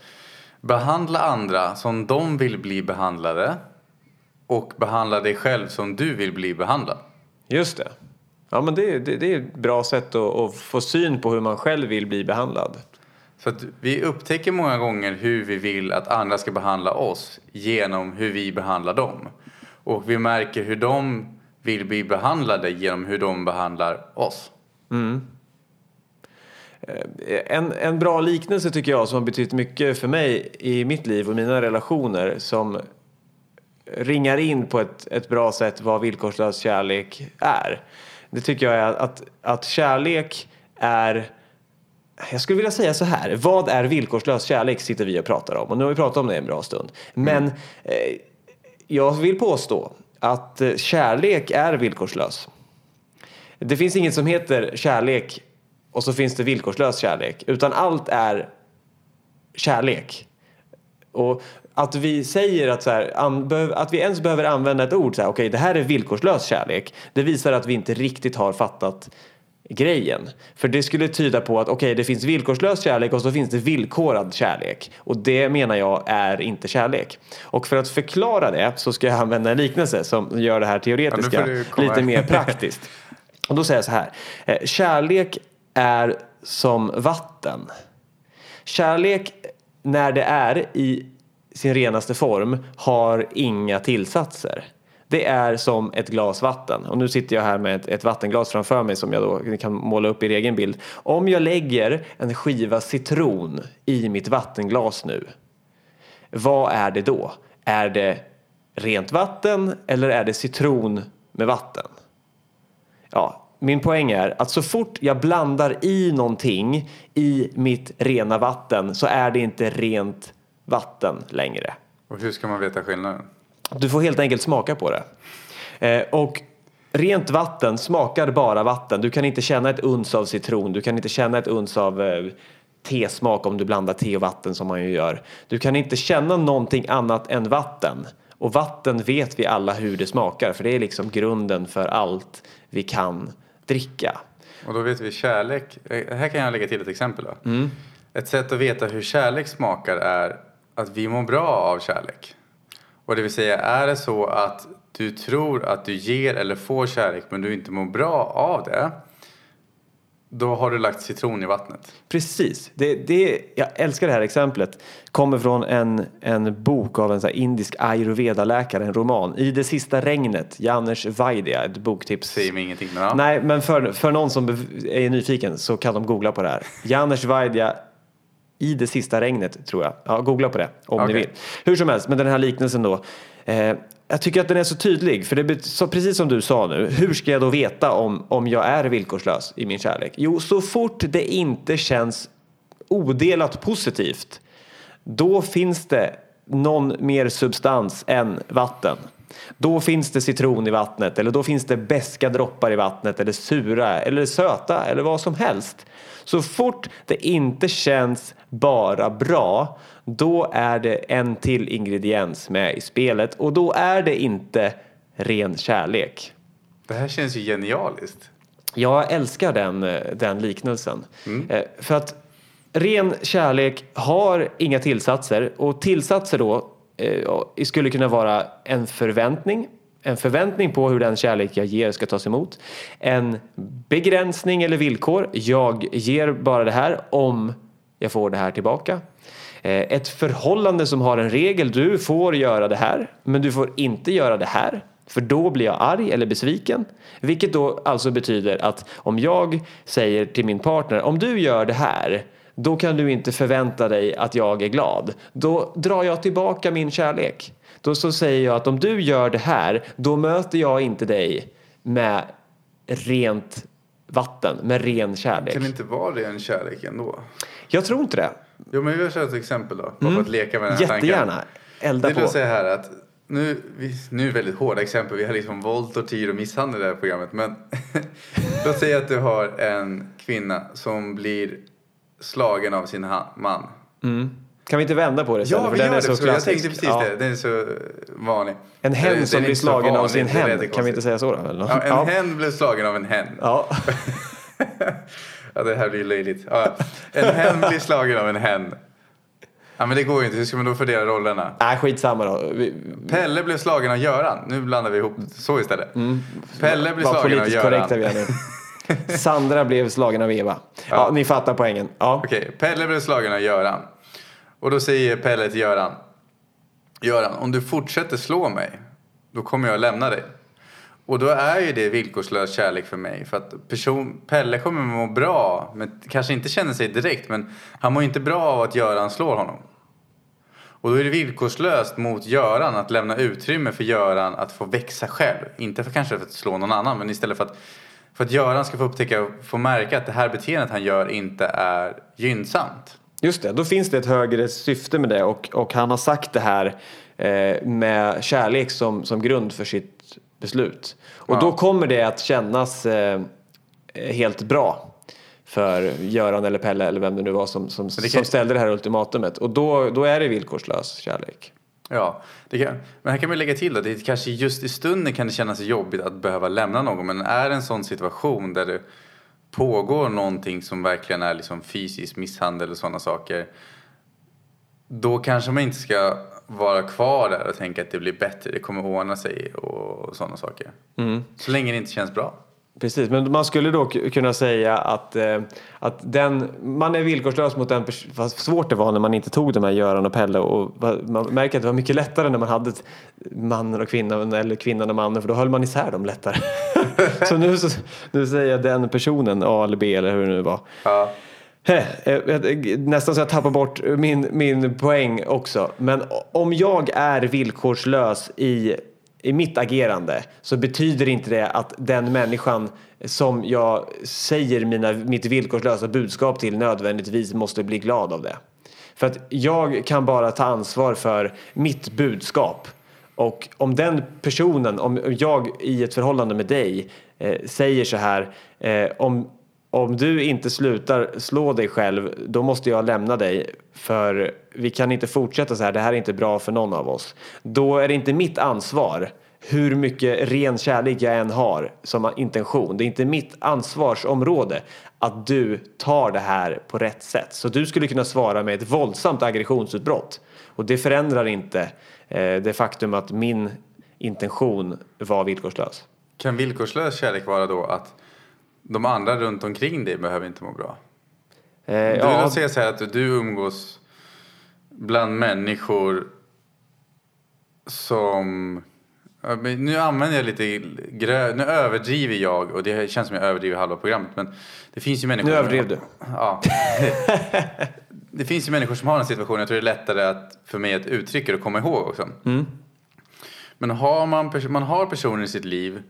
behandla andra som de vill bli behandlade och behandla dig själv som du vill bli behandlad. Just det. Ja men det, det, det är ett bra sätt att, att få syn på hur man själv vill bli behandlad. Så att vi upptäcker många gånger hur vi vill att andra ska behandla oss genom hur vi behandlar dem. Och vi märker hur de vill bli behandlade genom hur de behandlar oss. Mm. Eh, en, en bra liknelse tycker jag som har betytt mycket för mig i mitt liv och mina relationer som ringar in på ett, ett bra sätt vad villkorslös kärlek är. Det tycker jag är att, att kärlek är jag skulle vilja säga så här. Vad är villkorslös kärlek sitter vi och pratar om. Och nu har vi pratat om det en bra stund. Men eh, jag vill påstå att eh, kärlek är villkorslös. Det finns inget som heter kärlek och så finns det villkorslös kärlek. Utan allt är kärlek. Och att vi säger att, så här, att vi ens behöver använda ett ord så här, okej det här är villkorslös kärlek. Det visar att vi inte riktigt har fattat grejen. För det skulle tyda på att okej, det finns villkorslös kärlek och så finns det villkorad kärlek. Och det menar jag är inte kärlek. Och för att förklara det så ska jag använda en liknelse som gör det här teoretiska Ja, lite mer praktiskt. Och då säger jag så här. eh, Kärlek är som vatten. Kärlek när det är i sin renaste form har inga tillsatser. Det är som ett glas vatten. Och nu sitter jag här med ett, ett vattenglas framför mig som jag då kan måla upp i egen bild. Om jag lägger en skiva citron i mitt vattenglas nu. Vad är det då? Är det rent vatten eller är det citron med vatten? Ja, min poäng är att så fort jag blandar i någonting i mitt rena vatten så är det inte rent vatten längre. Och hur ska man veta skillnaden? Du får helt enkelt smaka på det. Eh, och rent vatten smakar bara vatten. Du kan inte känna ett uns av citron. Du kan inte känna ett uns av eh, tesmak om du blandar te och vatten som man ju gör. Du kan inte känna någonting annat än vatten. Och vatten vet vi alla hur det smakar för det är liksom grunden för allt vi kan dricka. Och då vet vi kärlek. eh, Här kan jag lägga till ett exempel då. Mm. Ett sätt att veta hur kärlek smakar är att vi mår bra av kärlek. Och det vill säga, är det så att du tror att du ger eller får kärlek men du inte mår bra av det. Då har du lagt citron i vattnet. Precis. Det, det, jag älskar det här exemplet. Kommer från en, en bok av en så indisk ayurveda-läkare, en roman. I det sista regnet, Janusz Vaidya, ett boktips. Säger mig ingenting men ja. Nej, men för, för någon som är nyfiken så kan de googla på det här. Janusz Vaidya, i det sista regnet, tror jag. Ja, googla på det om ni Okej. vill. Hur som helst, med den här liknelsen då. Eh, jag tycker att den är så tydlig, för det så precis som du sa nu, hur ska jag då veta om, om jag är villkorslös i min kärlek? Jo, så fort det inte känns odelat positivt, då finns det någon mer substans än vatten. Då finns det citron i vattnet eller då finns det beska droppar i vattnet eller sura eller söta eller vad som helst. Så fort det inte känns bara bra då är det en till ingrediens med i spelet och då är det inte ren kärlek. Det här känns ju genialiskt. Jag älskar den, eh, den liknelsen. Eh, För att ren kärlek har inga tillsatser och tillsatser då eh, skulle kunna vara en förväntning. En förväntning på hur den kärlek jag ger ska tas emot. En begränsning eller villkor. Jag ger bara det här om jag får det här tillbaka. Eh, Ett förhållande som har en regel. Du får göra det här men du får inte göra det här. För då blir jag arg eller besviken. Vilket då alltså betyder att om jag säger till min partner om du gör det här då kan du inte förvänta dig att jag är glad. Då drar jag tillbaka min kärlek. Då så säger jag att om du gör det här då möter jag inte dig med rent vatten, med ren kärlek. Kan det inte vara det en kärlek ändå? Jag tror inte det. Jo men vi kör ett exempel då. Bara för att leka med den här tanken. Jättegärna. Elda Det på. vill säga här att nu, vi, nu är väldigt hårda exempel. Vi har liksom våld, tortyr och misshandel i det här programmet. Men låt säga att du har en kvinna som blir slagen av sin man. Kan vi inte vända på det istället? Ja, För vi den gör är det. så jag tänkte precis Ja. det. Den är så vanlig. En hen som blir slagen av sin hen. Kan vi inte säga så då? Eller? Ja, en ja. hen blev slagen av en hen. Ja. Ja, det här blir löjligt. Ja, en hen blir slagen av en hen. Ja, men det går ju inte. Hur ska man då fördela rollerna? Nej, skitsamma då. Vi, Pelle blev slagen av Göran. Nu blandar vi ihop så istället. Pelle blev var slagen av Göran. korrekta vi är nu. Sandra blev slagen av Eva. Ja, ni fattar poängen. Ja. Okej, Pelle blev slagen av Göran. Och då säger Pelle till Göran. Göran, om du fortsätter slå mig, då kommer jag lämna dig. Och då är ju det villkorslös kärlek för mig. För att person, Pelle kommer må bra, men kanske inte känner sig direkt, men han mår inte bra av att Göran slår honom. Och då är det villkorslöst mot Göran att lämna utrymme för Göran att få växa själv. Inte för kanske för att slå någon annan, men istället för att, för att Göran ska få upptäcka och få märka att det här beteendet han gör inte är gynnsamt. Just det, då finns det ett högre syfte med det och, och han har sagt det här eh, med kärlek som, som grund för sitt beslut. Och Ja. då kommer det att kännas eh, helt bra för Göran eller Pelle eller vem det nu var som, som, det kan- som ställde det här ultimatumet. Och då, då är det villkorslös kärlek. Ja, det kan, men här kan man lägga till att det kanske just i stunden kan det kännas jobbigt att behöva lämna någon. Men är det en sån situation där du, pågår någonting som verkligen är liksom fysisk misshandel och sådana saker. Då kanske man inte ska vara kvar där och tänka att det blir bättre, det kommer ordna sig och sådana saker. Så länge det inte känns bra. Precis, men man skulle då kunna säga att, eh, att den, man är villkorslös mot den personen, vad svårt det var när man inte tog de här Göran och Pelle och man märker att det var mycket lättare när man hade mannen och kvinnan eller kvinnan och mannen för då höll man isär dem lättare. så, nu, så nu säger jag den personen, A eller B eller hur det nu var. Ja. Heh, eh, eh, Nästan så jag tappar bort min, min poäng också. Men om jag är villkorslös i, i mitt agerande så betyder inte det att den människan som jag säger mina, mitt villkorslösa budskap till nödvändigtvis måste bli glad av det. För att jag kan bara ta ansvar för mitt budskap. Och om den personen, om jag i ett förhållande med dig eh, säger så här, eh, om, om du inte slutar slå dig själv, då måste jag lämna dig. För vi kan inte fortsätta så här, det här är inte bra för någon av oss. Då är det inte mitt ansvar hur mycket ren kärlek jag än har som intention. Det är inte mitt ansvarsområde att du tar det här på rätt sätt. Så du skulle kunna svara med ett våldsamt aggressionsutbrott. Och det förändrar inte eh, det faktum att min intention var villkorslös. Kan villkorslös kärlek vara då att de andra runt omkring dig behöver inte må bra? Eh, Du ja, säga så här att du umgås bland människor som... Nu använder jag lite grö... Nu överdriver jag och det känns som jag överdriver halva programmet men det finns ju människor... nu överdrev du. Ja. det finns ju människor som har en situation, jag tror det är lättare att, för mig att uttrycka det och komma ihåg också. Men har man, man har personer i sitt liv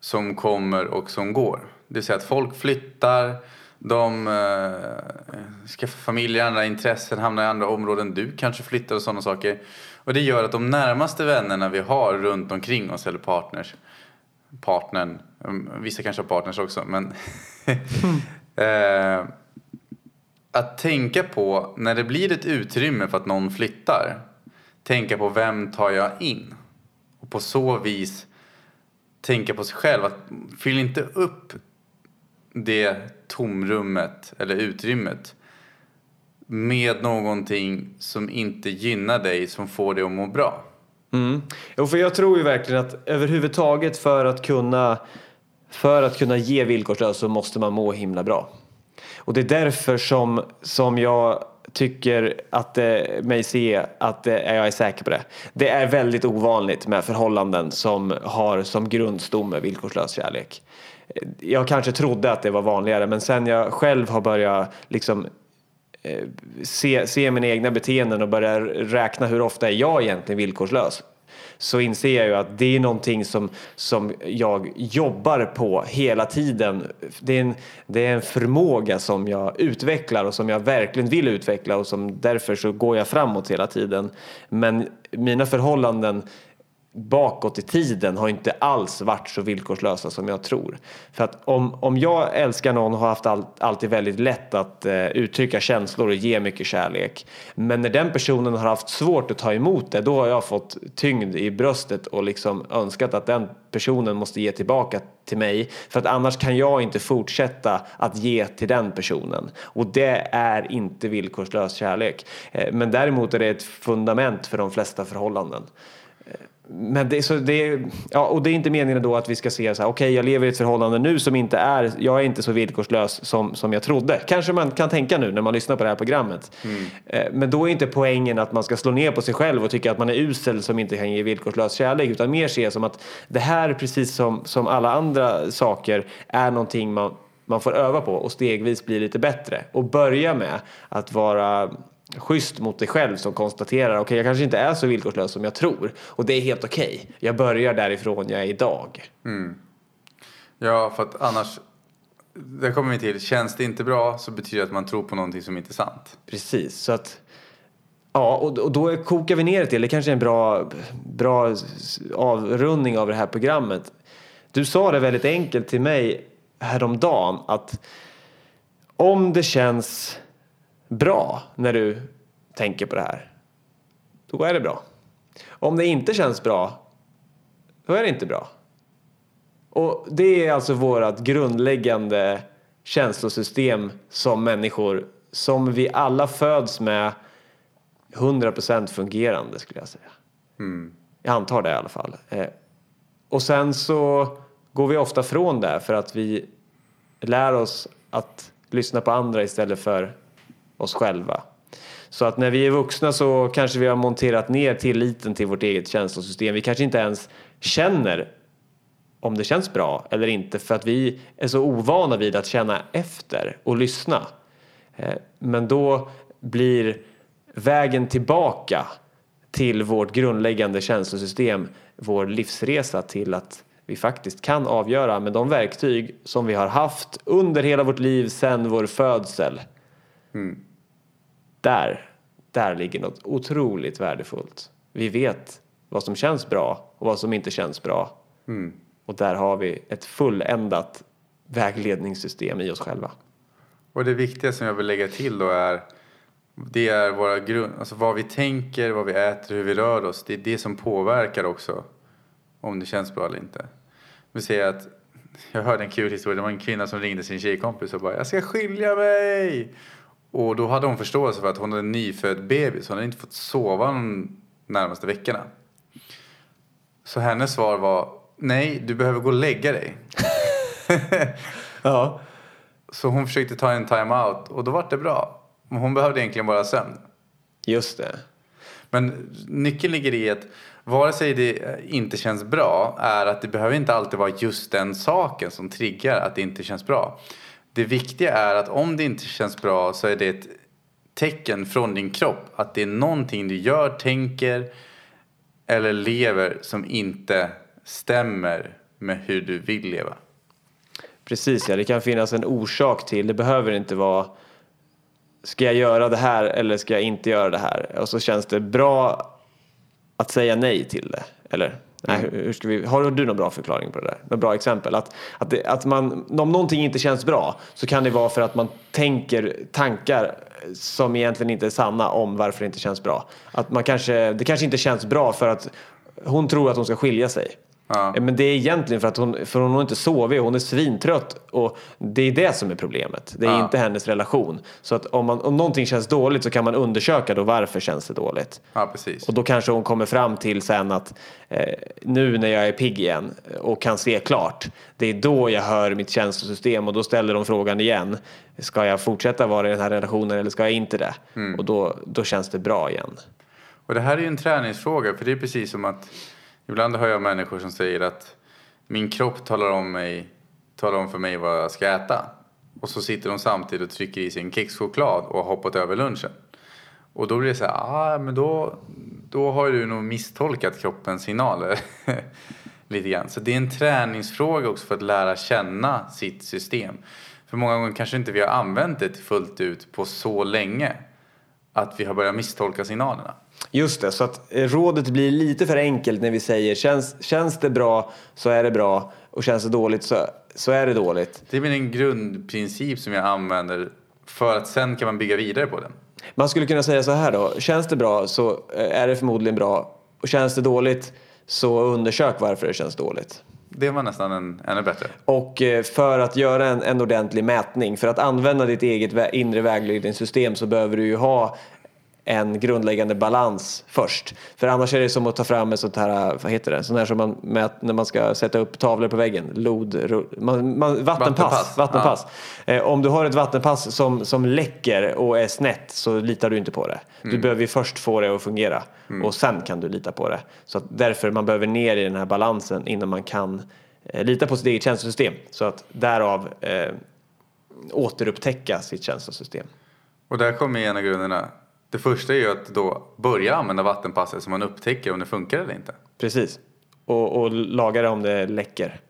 som kommer och som går. Det vill säga att folk flyttar, de eh, skaffar familj, andra intressen, hamnar i andra områden. Du kanske flyttar och sådana saker. Och det gör att de närmaste vännerna vi har runt omkring oss, eller partners, partnern, mm, vissa kanske har partners också, men eh, att tänka på när det blir ett utrymme för att någon flyttar, tänka på vem tar jag in? Och på så vis tänka på sig själv. Att fyll inte upp det tomrummet eller utrymmet med någonting som inte gynnar dig, som får dig att må bra. Mm. Jo, för jag tror ju verkligen att överhuvudtaget för att kunna för att kunna ge villkorslöst så måste man må himla bra. Och det är därför som, som jag tycker att eh, mig se att eh, jag är säker på det. Det är väldigt ovanligt med förhållanden som har som grundstomme villkorslös kärlek. Jag kanske trodde att det var vanligare men sen jag själv har börjat liksom eh, se, se mina egna beteenden och börja räkna hur ofta är jag egentligen villkorslös så inser jag ju att det är någonting som, som jag jobbar på hela tiden. Det är, en, det är en förmåga som jag utvecklar och som jag verkligen vill utveckla och som därför så går jag framåt hela tiden. Men mina förhållanden bakåt i tiden har inte alls varit så villkorslösa som jag tror. För att om, om jag älskar någon och har haft all, alltid väldigt lätt att eh, uttrycka känslor och ge mycket kärlek. Men när den personen har haft svårt att ta emot det, då har jag fått tyngd i bröstet och liksom önskat att den personen måste ge tillbaka till mig. För att annars kan jag inte fortsätta att ge till den personen. Och det är inte villkorslös kärlek. Eh, men däremot är det ett fundament för de flesta förhållanden. Men det, så det, ja, och det är inte meningen då att vi ska se så här, okej jag lever i ett förhållande nu som inte är, jag är inte så villkorslös som, som jag trodde. Kanske man kan tänka nu när man lyssnar på det här programmet. Eh, Men då är inte poängen att man ska slå ner på sig själv och tycka att man är usel som inte kan ge villkorslös kärlek. Utan mer se som att det här, precis som, som alla andra saker, är någonting man, man får öva på och stegvis bli lite bättre. Och börja med att vara schysst mot dig själv som konstaterar okej jag kanske inte är så villkorslös som jag tror och det är helt okej. Jag börjar därifrån jag är idag. Ja, för att annars, där kommer vi till, känns det inte bra så betyder det att man tror på någonting som inte är sant. Precis, så att Ja, och, och då kokar vi ner det till, det kanske är en bra, bra avrundning av det här programmet. Du sa det väldigt enkelt till mig häromdagen att om det känns bra när du tänker på det här, då är det bra. Om det inte känns bra, då är det inte bra. Och det är alltså vårt grundläggande känslosystem som människor som vi alla föds med 100% fungerande skulle jag säga. Jag antar det i alla fall. Eh, och sen så går vi ofta från det för att vi lär oss att lyssna på andra istället för oss själva. Så att när vi är vuxna så kanske vi har monterat ner tilliten till vårt eget känslosystem. Vi kanske inte ens känner om det känns bra eller inte för att vi är så ovana vid att känna efter och lyssna. Eh, men då blir vägen tillbaka till vårt grundläggande känslosystem vår livsresa till att vi faktiskt kan avgöra med de verktyg som vi har haft under hela vårt liv sedan vår födsel. Mm. Där, där ligger något otroligt värdefullt. Vi vet vad som känns bra och vad som inte känns bra. Och där har vi ett fulländat vägledningssystem i oss själva. Och det viktiga som jag vill lägga till då är det är våra grund, alltså vad vi tänker, vad vi äter, hur vi rör oss. Det är det som påverkar också om det känns bra eller inte. Vi säger att jag hörde en kul historia. Det var en kvinna som ringde sin tjejkompis och bara jag ska skilja mig. Och då hade hon förståelse för att hon hade en nyfödd bebis. Hon hade inte fått sova de närmaste veckorna. Så hennes svar var nej, du behöver gå och lägga dig. Ja. Så hon försökte ta en time-out och då var det bra. Men Hon behövde egentligen bara sömn. Just det. Men nyckeln ligger i att vare sig det inte känns bra är att det behöver inte alltid vara just den saken som triggar att det inte känns bra. Det viktiga är att om det inte känns bra så är det ett tecken från din kropp att det är någonting du gör, tänker eller lever som inte stämmer med hur du vill leva. Precis ja, det kan finnas en orsak till. Det behöver inte vara ska jag göra det här eller ska jag inte göra det här? Och så känns det bra att säga nej till det. Eller nej, hur- hur ska vi, har du någon bra förklaring på det där? Något bra exempel? Att, att, det, att man, om någonting inte känns bra så kan det vara för att man tänker tankar som egentligen inte är sanna om varför det inte känns bra. Att man kanske, det kanske inte känns bra för att hon tror att hon ska skilja sig. Ja. Men det är egentligen för att hon, för hon har inte sovit, hon är svintrött och det är det som är problemet. Det är Ja. inte hennes relation. Så att om, man, om någonting känns dåligt så kan man undersöka då varför känns det dåligt. Ja, precis. Och då kanske hon kommer fram till sen att eh, nu när jag är pigg igen och kan se klart, det är då jag hör mitt känslosystem och då ställer de frågan igen. Ska jag fortsätta vara i den här relationen eller ska jag inte det? Och då, då känns det bra igen. Och det här är ju en träningsfråga för det är precis som att ibland hör jag människor som säger att min kropp talar om, mig, talar om för mig vad jag ska äta. Och så sitter de samtidigt och trycker i sig en kexchoklad och har hoppat över lunchen. Och då blir det så här, ah, men då, då har du nog misstolkat kroppens signaler. Lite grann. Så det är en träningsfråga också för att lära känna sitt system. För många gånger kanske inte vi har använt det fullt ut på så länge. Att vi har börjat misstolka signalerna. Just det, så att eh, rådet blir lite för enkelt när vi säger känns, känns det bra så är det bra och känns det dåligt så, så är det dåligt. Det blir en grundprincip som jag använder för att sen kan man bygga vidare på den. Man skulle kunna säga så här då, känns det bra så eh, är det förmodligen bra och känns det dåligt så undersök varför det känns dåligt. Det var nästan en, ännu bättre. Och eh, för att göra en, en ordentlig mätning, för att använda ditt eget inre vägledningssystem så behöver du ju ha en grundläggande balans först. För annars är det som att ta fram ett sånt här, vad heter det, sånt här som man mät när man ska sätta upp tavlor på väggen. Lod, man, man, vattenpass. Vattenpass, vattenpass. Eh, om du har ett vattenpass som, som läcker och är snett så litar du inte på det. Du behöver ju först få det att fungera och sen kan du lita på det. Så att därför man behöver ner i den här balansen innan man kan eh, lita på sitt eget känslosystem. Så att därav eh, återupptäcka sitt känslosystem. Och där kommer en av grunderna. Det första är ju att då börja använda vattenpasset så man upptäcker om det funkar eller inte. Precis. Och, och laga det om det läcker.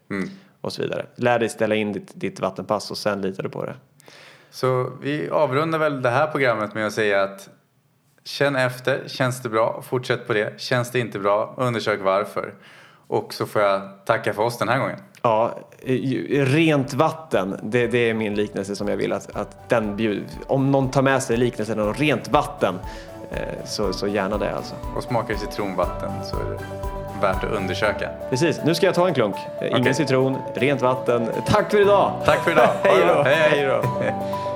Och så vidare. Lär dig ställa in ditt, ditt vattenpass och sen litar du på det. Så vi avrundar väl det här programmet med att säga att känn efter, känns det bra, fortsätt på det. Känns det inte bra, undersök varför. Och så får jag tacka för oss den här gången. Ja, eh, rent vatten, det, det är min liknelse som jag vill att, att den bjud, Om någon tar med sig liknelsen om rent vatten eh, så, så gärna det alltså. Och smakar det citronvatten så är det värt att undersöka. Precis, nu ska jag ta en klunk. Ingen Okej. citron, rent vatten. Tack för idag! Tack för idag. Hej då. Hej då.